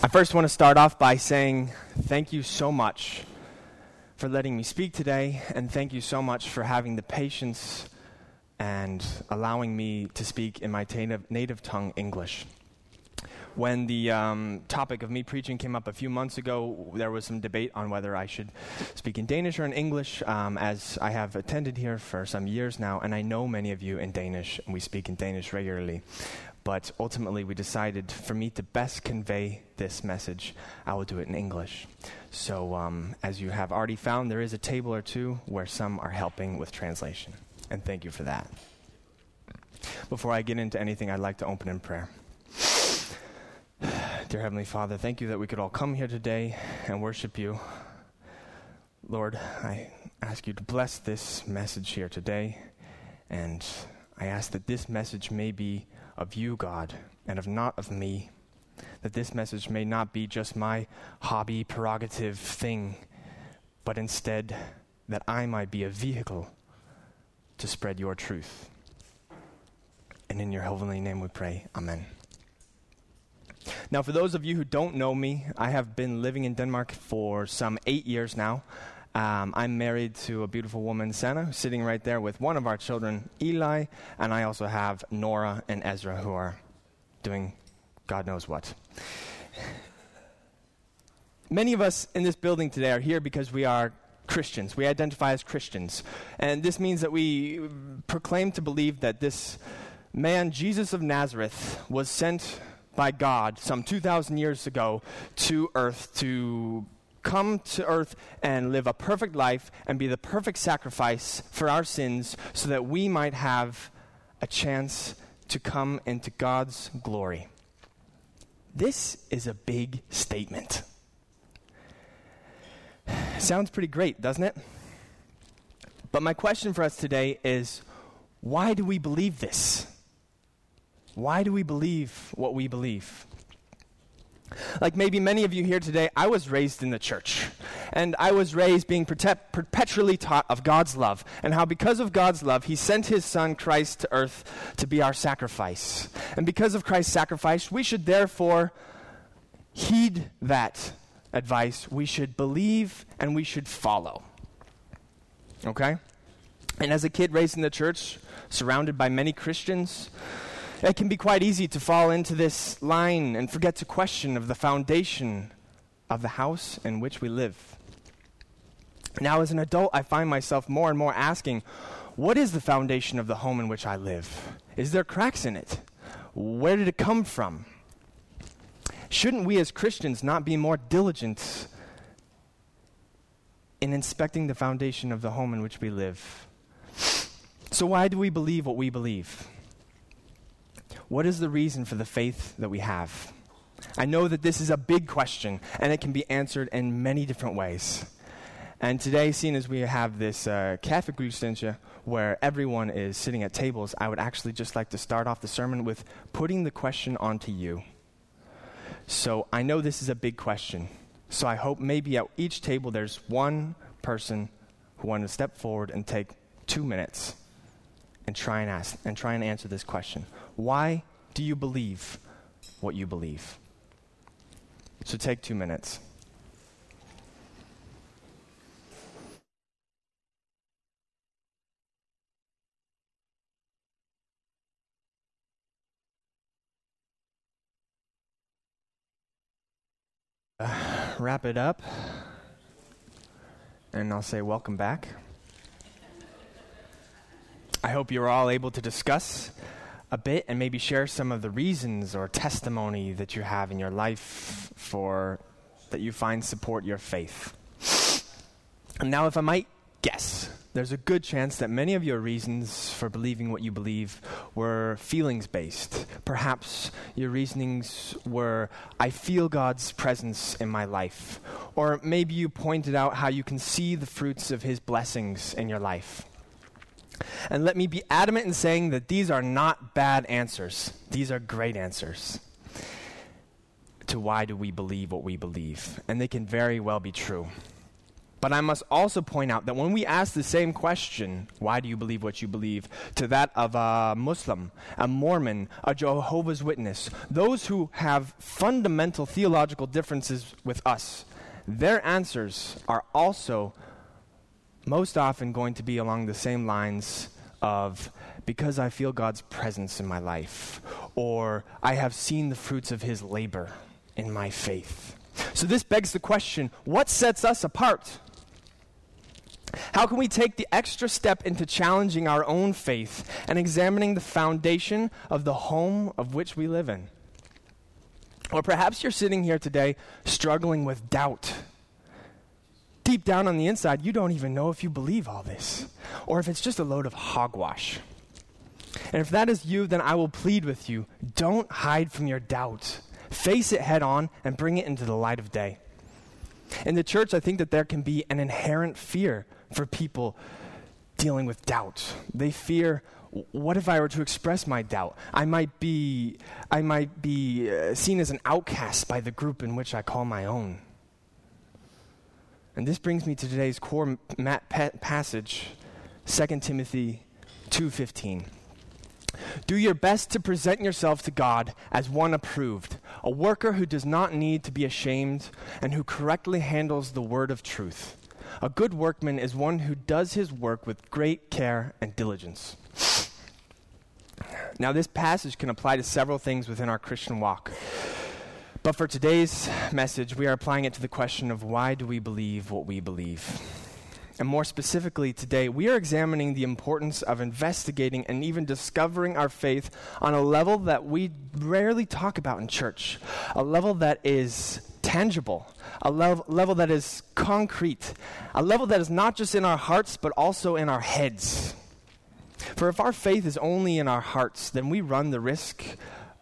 I first want to start off by saying thank you so much for letting me speak today, and thank you so much for having the patience and allowing me to speak in my native, native tongue, English. When the um, topic of me preaching came up a few months ago, there was some debate on whether I should speak in Danish or in English, um, as I have attended here for some years now, and I know many of you in Danish, and we speak in Danish regularly but ultimately we decided for me to best convey this message, I will do it in English. So, um, as you have already found, there is a table or two where some are helping with translation. And thank you for that. Before I get into anything, I'd like to open in prayer. Dear Heavenly Father, thank you that we could all come here today and worship you. Lord, I ask you to bless this message here today, and I ask that this message may be of you, God, and of not of me. That this message may not be just my hobby, prerogative thing, but instead that I might be a vehicle to spread your truth. And in your heavenly name we pray. Amen. Now, for those of you who don't know me, I have been living in Denmark for some eight years now. Um, I'm married to a beautiful woman, Senna, sitting right there with one of our children, Eli, and I also have Nora and Ezra, who are doing God knows what. Many of us in this building today are here because we are Christians. We identify as Christians. And this means that we proclaim to believe that this man, Jesus of Nazareth, was sent by God some 2,000 years ago to earth to come to earth and live a perfect life and be the perfect sacrifice for our sins so that we might have a chance to come into God's glory. This is a big statement. Sounds pretty great, doesn't it? But my question for us today is why do we believe this? Why do we believe what we believe? Like maybe many of you here today, I was raised in the church. And I was raised being perpetually taught of God's love and how, because of God's love, He sent His Son Christ to earth to be our sacrifice. And because of Christ's sacrifice, we should therefore heed that advice. We should believe and we should follow. Okay? And as a kid raised in the church, surrounded by many Christians, it can be quite easy to fall into this line and forget to question of the foundation of the house in which we live. Now, as an adult, I find myself more and more asking, what is the foundation of the home in which I live? Is there cracks in it? Where did it come from? Shouldn't we as Christians not be more diligent in inspecting the foundation of the home in which we live? So, why do we believe what we believe? What is the reason for the faith that we have? I know that this is a big question, and it can be answered in many different ways. And today, seeing as we have this uh, kaffegudstjeneste where everyone is sitting at tables, I would actually just like to start off the sermon with putting the question onto you. So I know this is a big question. So I hope maybe at each table there's one person who wants to step forward and take two minutes and try and ask and try and answer this question. Why do you believe what you believe? So take two minutes. Uh, wrap it up, and I'll say welcome back. I hope you're all able to discuss a bit and maybe share some of the reasons or testimony that you have in your life for that you find support your faith. And now, if I might guess, there's a good chance that many of your reasons for believing what you believe were feelings based. Perhaps your reasonings were, I feel God's presence in my life. Or maybe you pointed out how you can see the fruits of His blessings in your life. And let me be adamant in saying that these are not bad answers, these are great answers to why do we believe what we believe. And they can very well be true. But I must also point out that when we ask the same question, why do you believe what you believe, to that of a Muslim, a Mormon, a Jehovah's Witness, those who have fundamental theological differences with us, their answers are also most often going to be along the same lines of because I feel God's presence in my life, or I have seen the fruits of his labor in my faith. So this begs the question what sets us apart? How can we take the extra step into challenging our own faith and examining the foundation of the home of which we live in? Or perhaps you're sitting here today struggling with doubt. Deep down on the inside, you don't even know if you believe all this or if it's just a load of hogwash. And if that is you, then I will plead with you don't hide from your doubt. Face it head on and bring it into the light of day. In the church, I think that there can be an inherent fear for people dealing with doubt. They fear what if I were to express my doubt? I might be, I might be uh, seen as an outcast by the group in which I call my own. And this brings me to today's core ma- pa- passage, 2 Timothy 2:15. Do your best to present yourself to God as one approved, a worker who does not need to be ashamed and who correctly handles the word of truth. A good workman is one who does his work with great care and diligence. Now, this passage can apply to several things within our Christian walk. But for today's message, we are applying it to the question of why do we believe what we believe? And more specifically, today, we are examining the importance of investigating and even discovering our faith on a level that we rarely talk about in church, a level that is tangible, a level, level that is concrete, a level that is not just in our hearts, but also in our heads. For if our faith is only in our hearts, then we run the risk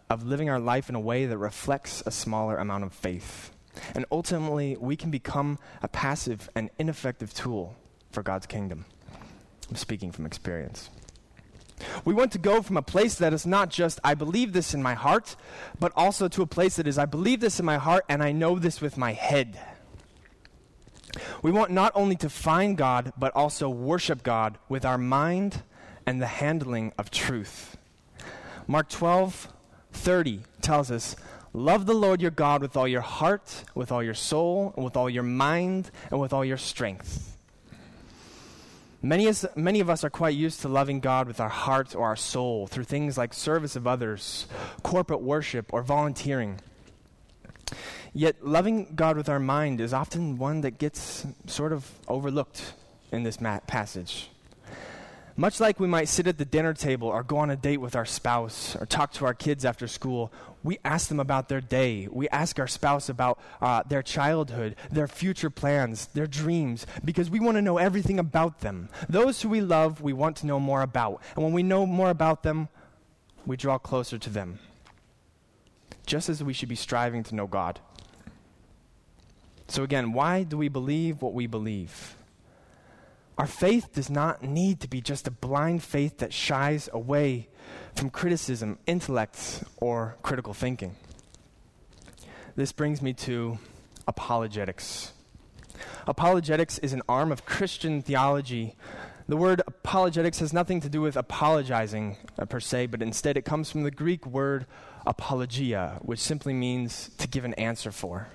of living our life in a way that reflects a smaller amount of faith. And ultimately, we can become a passive and ineffective tool for God's kingdom. I'm speaking from experience. We want to go from a place that is not just, I believe this in my heart, but also to a place that is, I believe this in my heart and I know this with my head. We want not only to find God, but also worship God with our mind and the handling of truth. Mark 12, 30 tells us, Love the Lord your God with all your heart, with all your soul, and with all your mind, and with all your strength. Many, is, many of us are quite used to loving God with our heart or our soul through things like service of others, corporate worship, or volunteering. Yet, loving God with our mind is often one that gets sort of overlooked in this ma- passage. Much like we might sit at the dinner table or go on a date with our spouse or talk to our kids after school, we ask them about their day. We ask our spouse about uh, their childhood, their future plans, their dreams, because we want to know everything about them. Those who we love, we want to know more about. And when we know more about them, we draw closer to them. Just as we should be striving to know God. So, again, why do we believe what we believe? Our faith does not need to be just a blind faith that shies away from criticism, intellect, or critical thinking. This brings me to apologetics. Apologetics is an arm of Christian theology. The word apologetics has nothing to do with apologizing uh, per se, but instead it comes from the Greek word apologia, which simply means to give an answer for.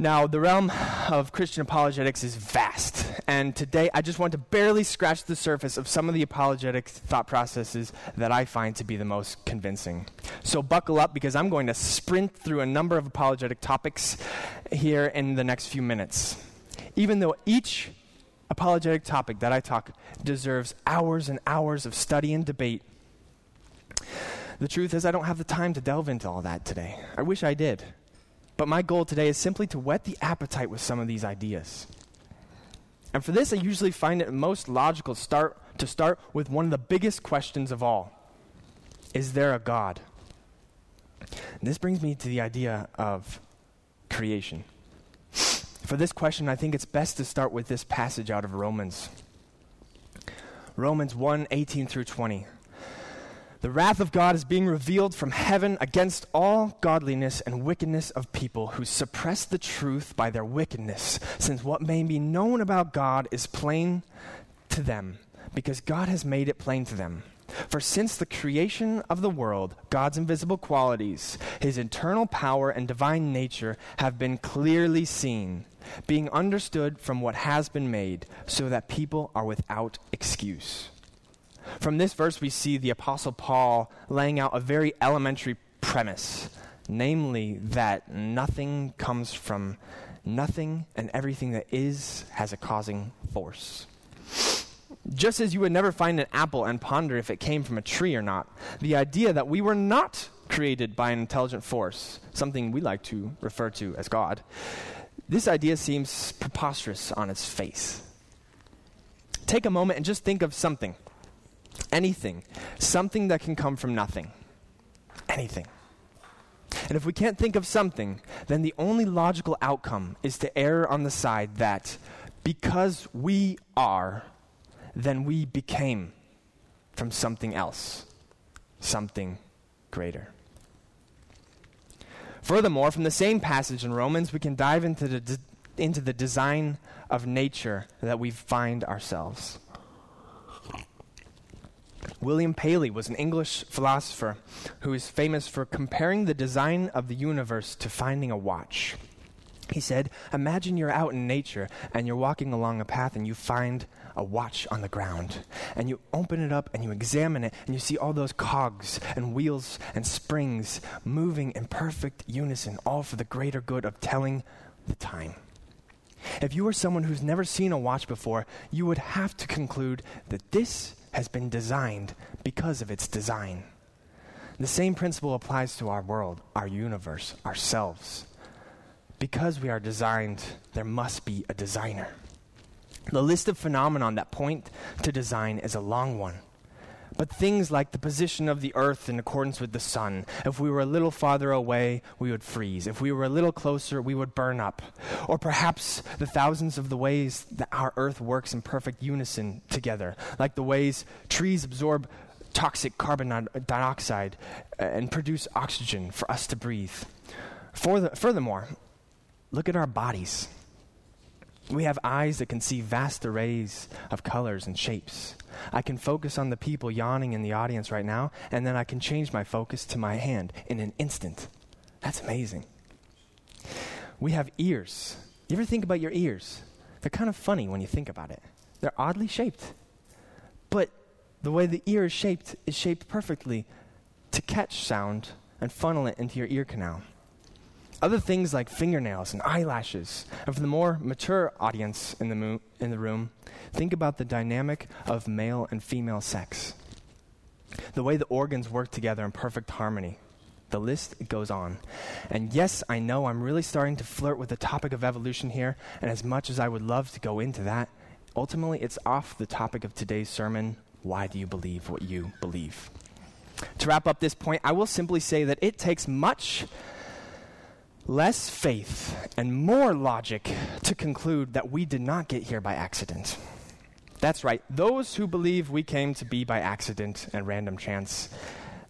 Now, the realm of Christian apologetics is vast, and today I just want to barely scratch the surface of some of the apologetic thought processes that I find to be the most convincing. So, buckle up because I'm going to sprint through a number of apologetic topics here in the next few minutes. Even though each apologetic topic that I talk deserves hours and hours of study and debate, the truth is, I don't have the time to delve into all that today. I wish I did. But my goal today is simply to whet the appetite with some of these ideas. And for this, I usually find it most logical start, to start with one of the biggest questions of all Is there a God? And this brings me to the idea of creation. For this question, I think it's best to start with this passage out of Romans. Romans 1 18 through 20. The wrath of God is being revealed from heaven against all godliness and wickedness of people who suppress the truth by their wickedness, since what may be known about God is plain to them, because God has made it plain to them. For since the creation of the world, God's invisible qualities, his eternal power and divine nature have been clearly seen, being understood from what has been made, so that people are without excuse. From this verse, we see the Apostle Paul laying out a very elementary premise, namely that nothing comes from nothing, and everything that is has a causing force. Just as you would never find an apple and ponder if it came from a tree or not, the idea that we were not created by an intelligent force, something we like to refer to as God, this idea seems preposterous on its face. Take a moment and just think of something anything, something that can come from nothing. Anything. And if we can't think of something, then the only logical outcome is to err on the side that because we are, then we became from something else, something greater. Furthermore, from the same passage in Romans, we can dive into the, de- into the design of nature that we find ourselves. William Paley was an English philosopher who is famous for comparing the design of the universe to finding a watch. He said, Imagine you're out in nature and you're walking along a path and you find a watch on the ground. And you open it up and you examine it and you see all those cogs and wheels and springs moving in perfect unison, all for the greater good of telling the time. If you are someone who's never seen a watch before, you would have to conclude that this has been designed because of its design. The same principle applies to our world, our universe, ourselves. Because we are designed, there must be a designer. The list of phenomena that point to design is a long one. But things like the position of the earth in accordance with the sun, if we were a little farther away, we would freeze. If we were a little closer, we would burn up. Or perhaps the thousands of the ways that our earth works in perfect unison together, like the ways trees absorb toxic carbon dioxide uh, and produce oxygen for us to breathe. The, furthermore, look at our bodies. We have eyes that can see vast arrays of colors and shapes. I can focus on the people yawning in the audience right now, and then I can change my focus to my hand in an instant. That's amazing. We have ears. You ever think about your ears? They're kind of funny when you think about it. They're oddly shaped. But the way the ear is shaped is shaped perfectly to catch sound and funnel it into your ear canal. Other things like fingernails and eyelashes. And for the more mature audience in the, mo- in the room, think about the dynamic of male and female sex. The way the organs work together in perfect harmony. The list goes on. And yes, I know I'm really starting to flirt with the topic of evolution here, and as much as I would love to go into that, ultimately it's off the topic of today's sermon why do you believe what you believe? To wrap up this point, I will simply say that it takes much less faith and more logic to conclude that we did not get here by accident. That's right, those who believe we came to be by accident and random chance,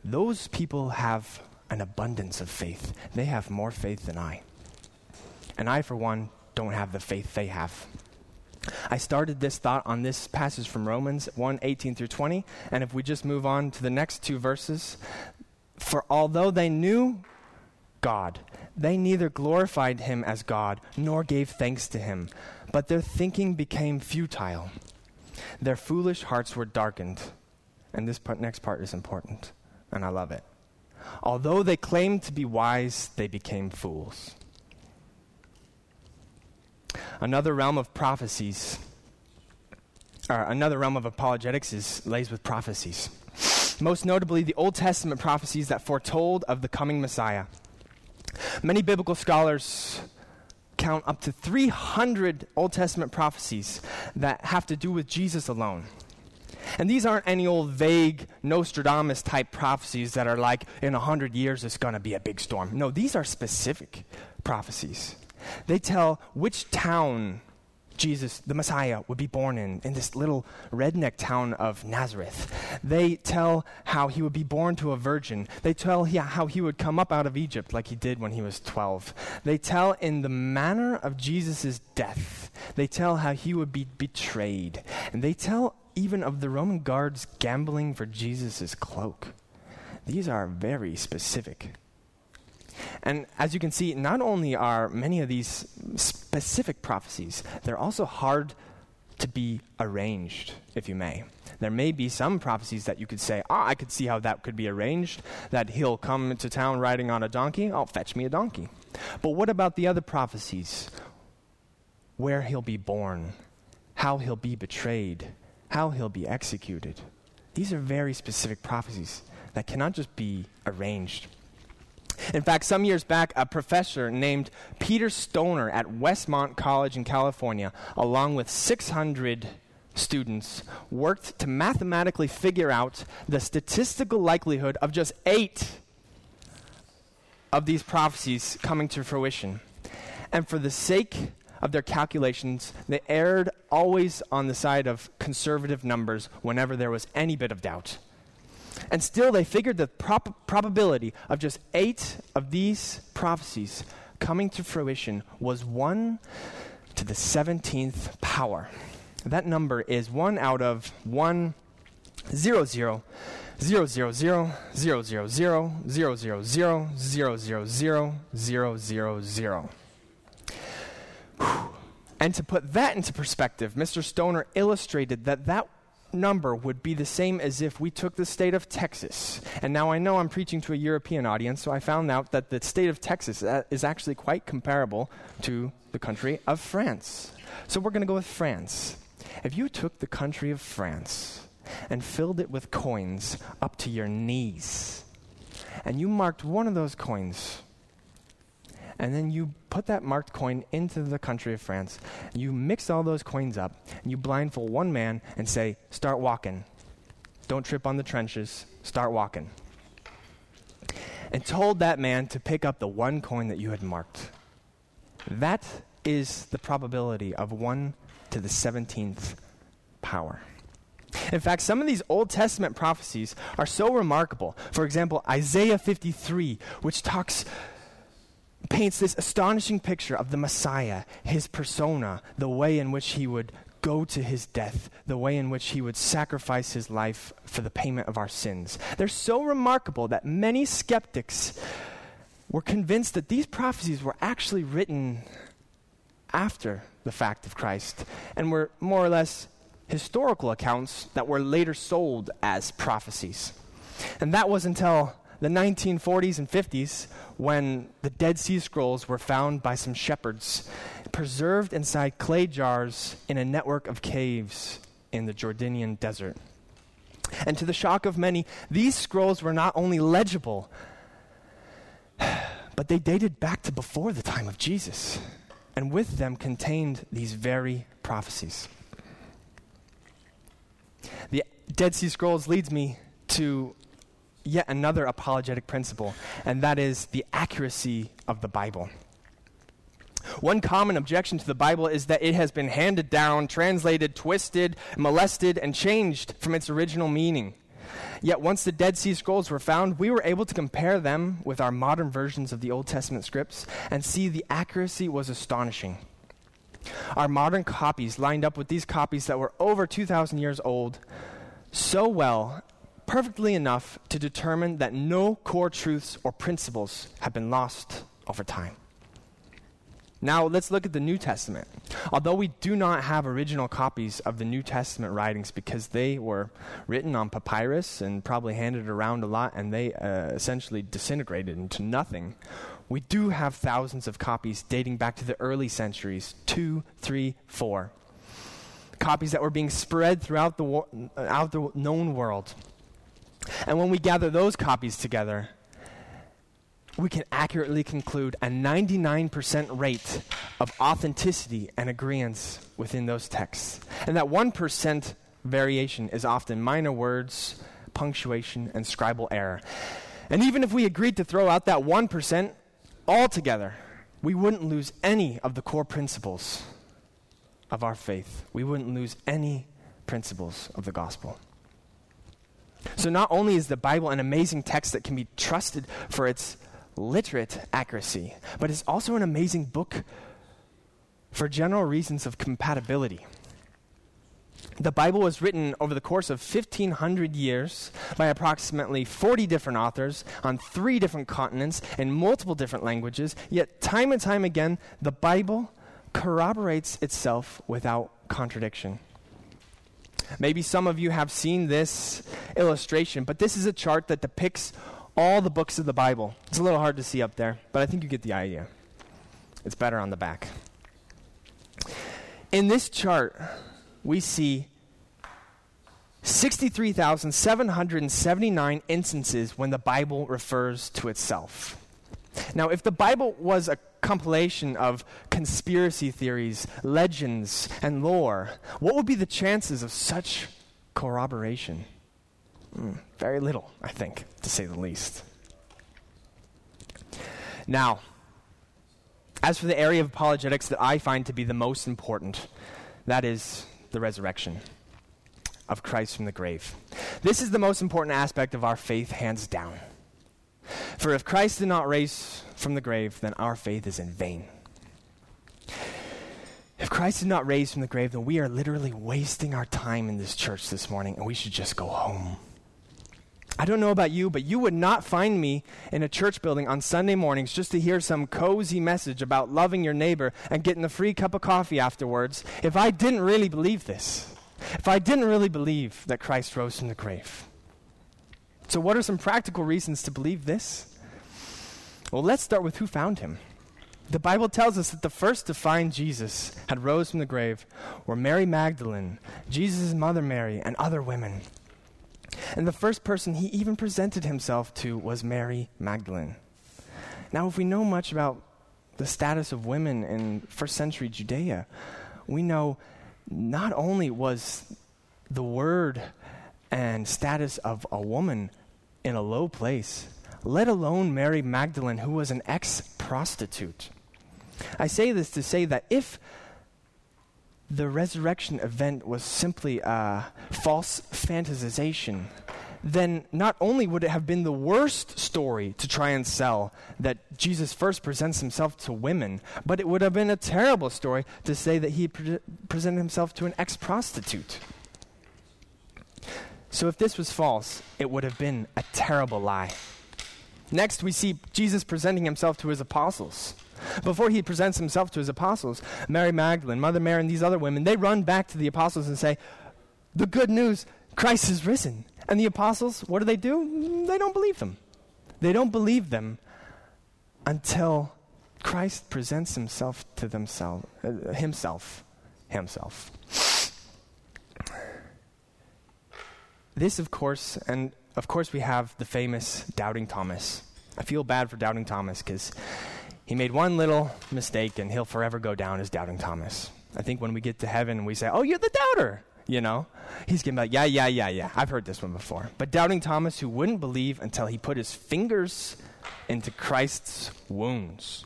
those people have an abundance of faith. They have more faith than I. And I, for one, don't have the faith they have. I started this thought on this passage from Romans 1 18 through 20. And if we just move on to the next two verses, for although they knew God, they neither glorified him as God nor gave thanks to him, but their thinking became futile. Their foolish hearts were darkened. And this part, next part is important, and I love it. Although they claimed to be wise, they became fools. Another realm of prophecies, or another realm of apologetics is lays with prophecies. Most notably, the Old Testament prophecies that foretold of the coming Messiah. Many biblical scholars count up to 300 Old Testament prophecies that have to do with Jesus alone. And these aren't any old vague Nostradamus type prophecies that are like, in a hundred years it's going to be a big storm. No, these are specific prophecies. They tell which town Jesus, the Messiah, would be born in, in this little redneck town of Nazareth. They tell how he would be born to a virgin. They tell he, how he would come up out of Egypt like he did when he was 12. They tell in the manner of Jesus' death. They tell how he would be betrayed. And they tell even of the Roman guards gambling for Jesus' cloak. These are very specific. And as you can see, not only are many of these specific prophecies, they're also hard to be arranged, if you may. There may be some prophecies that you could say, ah, I could see how that could be arranged, that he'll come to town riding on a donkey. I'll fetch me a donkey. But what about the other prophecies? Where he'll be born, how he'll be betrayed, how he'll be executed. These are very specific prophecies that cannot just be arranged. In fact, some years back, a professor named Peter Stoner at Westmont College in California, along with 600 students, worked to mathematically figure out the statistical likelihood of just eight of these prophecies coming to fruition. And for the sake of their calculations, they erred always on the side of conservative numbers whenever there was any bit of doubt. And still, they figured the prop- probability of just eight of these prophecies coming to fruition was 1 to the 17th power. That number is 1 out of 1, 0, 0, 0, 0, 0, 0, 0, 0, 0, 0, 0, 0, 0, 0, 0, 0, 0. And to put that into perspective, Mr. Stoner illustrated that that number would be the same as if we took the state of Texas. And now I know I'm preaching to a European audience, so I found out that the state of Texas uh, is actually quite comparable to the country of France. So we're going to go with France. If you took the country of France and filled it with coins up to your knees, and you marked one of those coins and then you put that marked coin into the country of France. You mix all those coins up, and you blindfold one man and say, Start walking. Don't trip on the trenches. Start walking. And told that man to pick up the one coin that you had marked. That is the probability of 1 to the 17th power. In fact, some of these Old Testament prophecies are so remarkable. For example, Isaiah 53, which talks paints this astonishing picture of the Messiah, his persona, the way in which he would go to his death, the way in which he would sacrifice his life for the payment of our sins. They're so remarkable that many skeptics were convinced that these prophecies were actually written after the fact of Christ and were more or less historical accounts that were later sold as prophecies. And that was until the 1940s and 50s when the Dead Sea Scrolls were found by some shepherds, preserved inside clay jars in a network of caves in the Jordanian desert. And to the shock of many, these scrolls were not only legible, but they dated back to before the time of Jesus, and with them contained these very prophecies. The Dead Sea Scrolls leads me to yet another apologetic principle, and that is the accuracy of the Bible. One common objection to the Bible is that it has been handed down, translated, twisted, molested, and changed from its original meaning. Yet, once the Dead Sea Scrolls were found, we were able to compare them with our modern versions of the Old Testament scripts and see the accuracy was astonishing. Our modern copies lined up with these copies that were over 2,000 years old so well perfectly enough to determine that no core truths or principles have been lost over time. Now, let's look at the New Testament. Although we do not have original copies of the New Testament writings because they were written on papyrus and probably handed around a lot and they uh, essentially disintegrated into nothing, we do have thousands of copies dating back to the early centuries two, three, four. Copies that were being spread throughout the, wo- out the known world. And when we gather those copies together, we can accurately conclude a 99% rate of authenticity and agreement within those texts. And that 1% variation is often minor words, punctuation, and scribal error. And even if we agreed to throw out that 1% altogether, we wouldn't lose any of the core principles of our faith, we wouldn't lose any principles of the gospel. So, not only is the Bible an amazing text that can be trusted for its literate accuracy, but it's also an amazing book for general reasons of compatibility. The Bible was written over the course of 1,500 years by approximately 40 different authors on three different continents in multiple different languages, yet, time and time again, the Bible corroborates itself without contradiction. Maybe some of you have seen this illustration, but this is a chart that depicts all the books of the Bible. It's a little hard to see up there, but I think you get the idea. It's better on the back. In this chart, we see 63,779 instances when the Bible refers to itself. Now, if the Bible was a compilation of conspiracy theories, legends, and lore, what would be the chances of such corroboration? Mm, very little, I think, to say the least. Now, as for the area of apologetics that I find to be the most important, that is the resurrection of Christ from the grave. This is the most important aspect of our faith, hands down. For if Christ did not raise from the grave, then our faith is in vain. If Christ did not raise from the grave, then we are literally wasting our time in this church this morning, and we should just go home. I don't know about you, but you would not find me in a church building on Sunday mornings just to hear some cozy message about loving your neighbor and getting a free cup of coffee afterwards if I didn't really believe this. If I didn't really believe that Christ rose from the grave. So, what are some practical reasons to believe this? Well, let's start with who found him. The Bible tells us that the first to find Jesus had rose from the grave were Mary Magdalene, Jesus' mother Mary, and other women. And the first person he even presented himself to was Mary Magdalene. Now, if we know much about the status of women in first century Judea, we know not only was the word and status of a woman in a low place, let alone Mary Magdalene, who was an ex prostitute. I say this to say that if the resurrection event was simply a false fantasization, then not only would it have been the worst story to try and sell that Jesus first presents himself to women, but it would have been a terrible story to say that he pre- presented himself to an ex prostitute. So if this was false, it would have been a terrible lie. Next, we see Jesus presenting himself to his apostles. Before he presents himself to his apostles, Mary Magdalene, Mother Mary, and these other women, they run back to the apostles and say, The good news, Christ is risen. And the apostles, what do they do? They don't believe them. They don't believe them until Christ presents himself to themselves, uh, himself, himself. This, of course, and of course, we have the famous Doubting Thomas. I feel bad for Doubting Thomas because he made one little mistake and he'll forever go down as Doubting Thomas. I think when we get to heaven, we say, Oh, you're the doubter. You know? He's getting like, Yeah, yeah, yeah, yeah. I've heard this one before. But Doubting Thomas, who wouldn't believe until he put his fingers into Christ's wounds.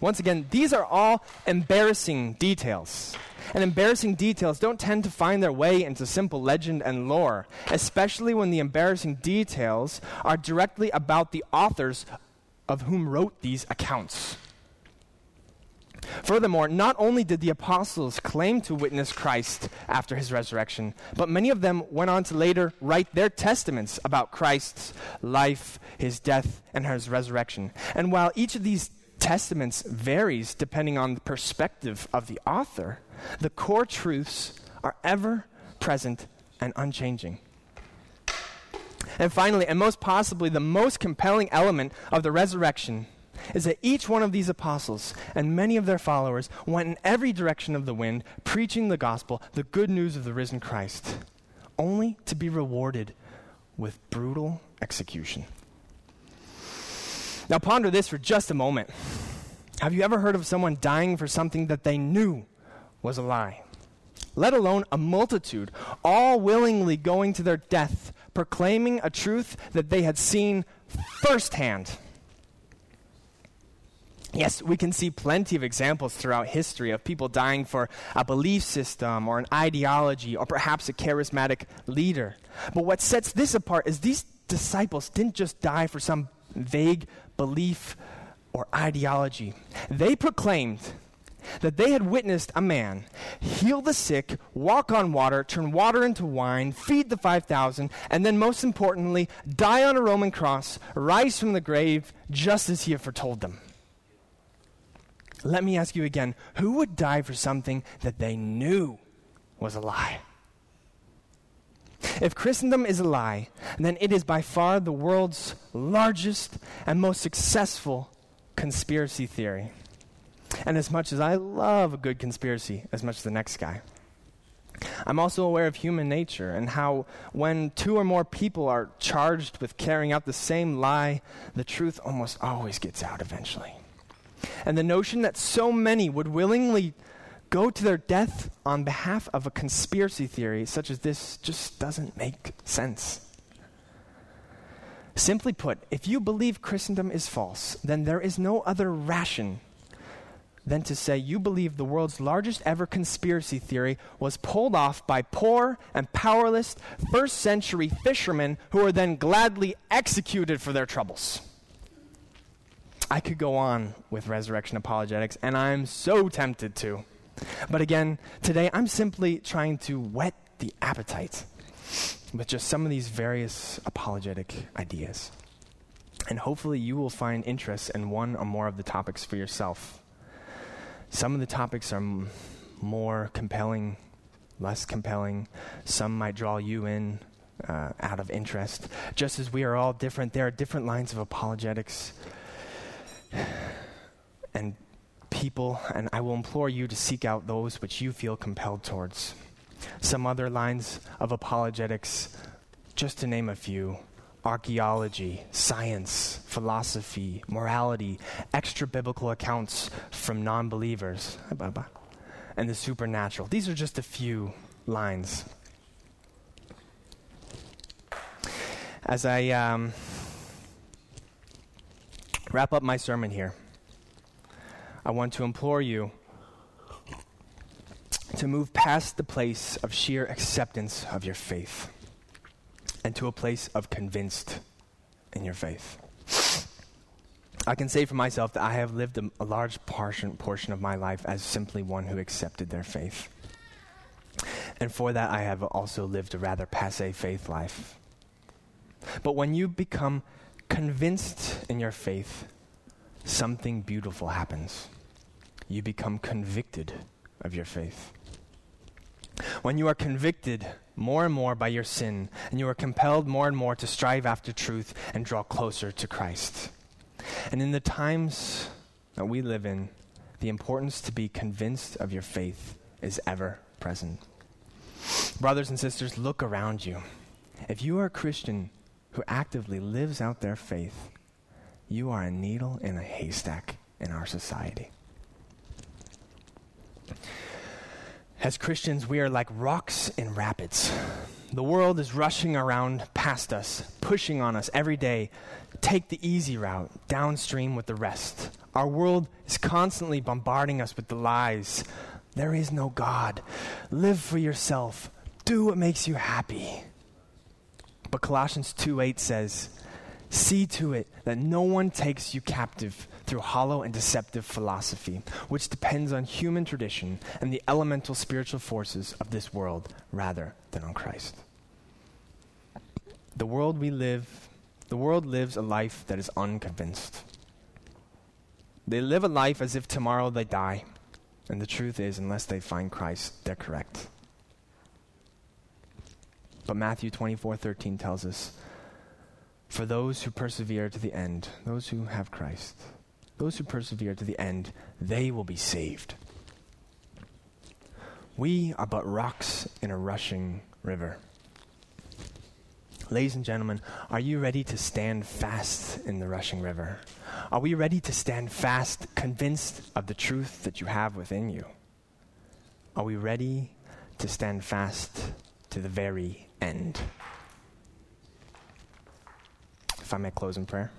Once again, these are all embarrassing details. And embarrassing details don't tend to find their way into simple legend and lore, especially when the embarrassing details are directly about the authors of whom wrote these accounts. Furthermore, not only did the apostles claim to witness Christ after his resurrection, but many of them went on to later write their testaments about Christ's life, his death, and his resurrection. And while each of these testaments varies depending on the perspective of the author, the core truths are ever present and unchanging. And finally, and most possibly the most compelling element of the resurrection, is that each one of these apostles and many of their followers went in every direction of the wind, preaching the gospel, the good news of the risen Christ, only to be rewarded with brutal execution. Now, ponder this for just a moment. Have you ever heard of someone dying for something that they knew was a lie? Let alone a multitude all willingly going to their death proclaiming a truth that they had seen firsthand. Yes, we can see plenty of examples throughout history of people dying for a belief system or an ideology or perhaps a charismatic leader. But what sets this apart is these disciples didn't just die for some vague belief or ideology. They proclaimed that they had witnessed a man heal the sick, walk on water, turn water into wine, feed the 5,000, and then, most importantly, die on a Roman cross, rise from the grave, just as he had foretold them. Let me ask you again who would die for something that they knew was a lie? If Christendom is a lie, then it is by far the world's largest and most successful conspiracy theory. And as much as I love a good conspiracy, as much as the next guy, I'm also aware of human nature and how when two or more people are charged with carrying out the same lie, the truth almost always gets out eventually. And the notion that so many would willingly go to their death on behalf of a conspiracy theory such as this just doesn't make sense. Simply put, if you believe Christendom is false, then there is no other ration than to say you believe the world's largest ever conspiracy theory was pulled off by poor and powerless first century fishermen who were then gladly executed for their troubles. I could go on with resurrection apologetics, and I'm so tempted to. But again, today I'm simply trying to whet the appetite with just some of these various apologetic ideas. And hopefully, you will find interest in one or more of the topics for yourself. Some of the topics are m- more compelling, less compelling. Some might draw you in uh, out of interest. Just as we are all different, there are different lines of apologetics and people, and I will implore you to seek out those which you feel compelled towards. Some other lines of apologetics, just to name a few archaeology, science, philosophy, morality, extra biblical accounts from non believers, and the supernatural. These are just a few lines. As I um, wrap up my sermon here, I want to implore you to move past the place of sheer acceptance of your faith and to a place of convinced in your faith. I can say for myself that I have lived a, a large portion, portion of my life as simply one who accepted their faith. And for that, I have also lived a rather passe faith life. But when you become convinced in your faith, something beautiful happens. You become convicted of your faith. When you are convicted more and more by your sin, and you are compelled more and more to strive after truth and draw closer to Christ. And in the times that we live in, the importance to be convinced of your faith is ever present. Brothers and sisters, look around you. If you are a Christian who actively lives out their faith, you are a needle in a haystack in our society. As Christians, we are like rocks in rapids. The world is rushing around past us, pushing on us every day. Take the easy route, downstream with the rest. Our world is constantly bombarding us with the lies. There is no God. Live for yourself. Do what makes you happy. But Colossians 2 8 says, See to it that no one takes you captive through hollow and deceptive philosophy, which depends on human tradition and the elemental spiritual forces of this world rather than on Christ. The world we live, the world lives a life that is unconvinced. They live a life as if tomorrow they die, and the truth is, unless they find Christ, they're correct. But Matthew 24:13 tells us, For those who persevere to the end, those who have Christ, those who persevere to the end, they will be saved. We are but rocks in a rushing river. Ladies and gentlemen, are you ready to stand fast in the rushing river? Are we ready to stand fast, convinced of the truth that you have within you? Are we ready to stand fast to the very end? If I may close in prayer.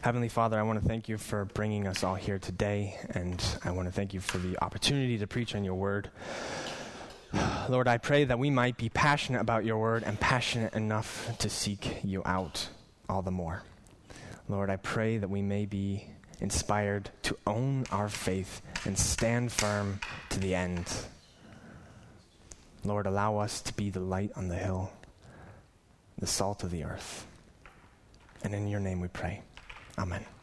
Heavenly Father, I want to thank you for bringing us all here today, and I want to thank you for the opportunity to preach on your word. Lord, I pray that we might be passionate about your word and passionate enough to seek you out all the more. Lord, I pray that we may be inspired to own our faith and stand firm to the end. Lord, allow us to be the light on the hill, the salt of the earth. And in your name we pray. Amen.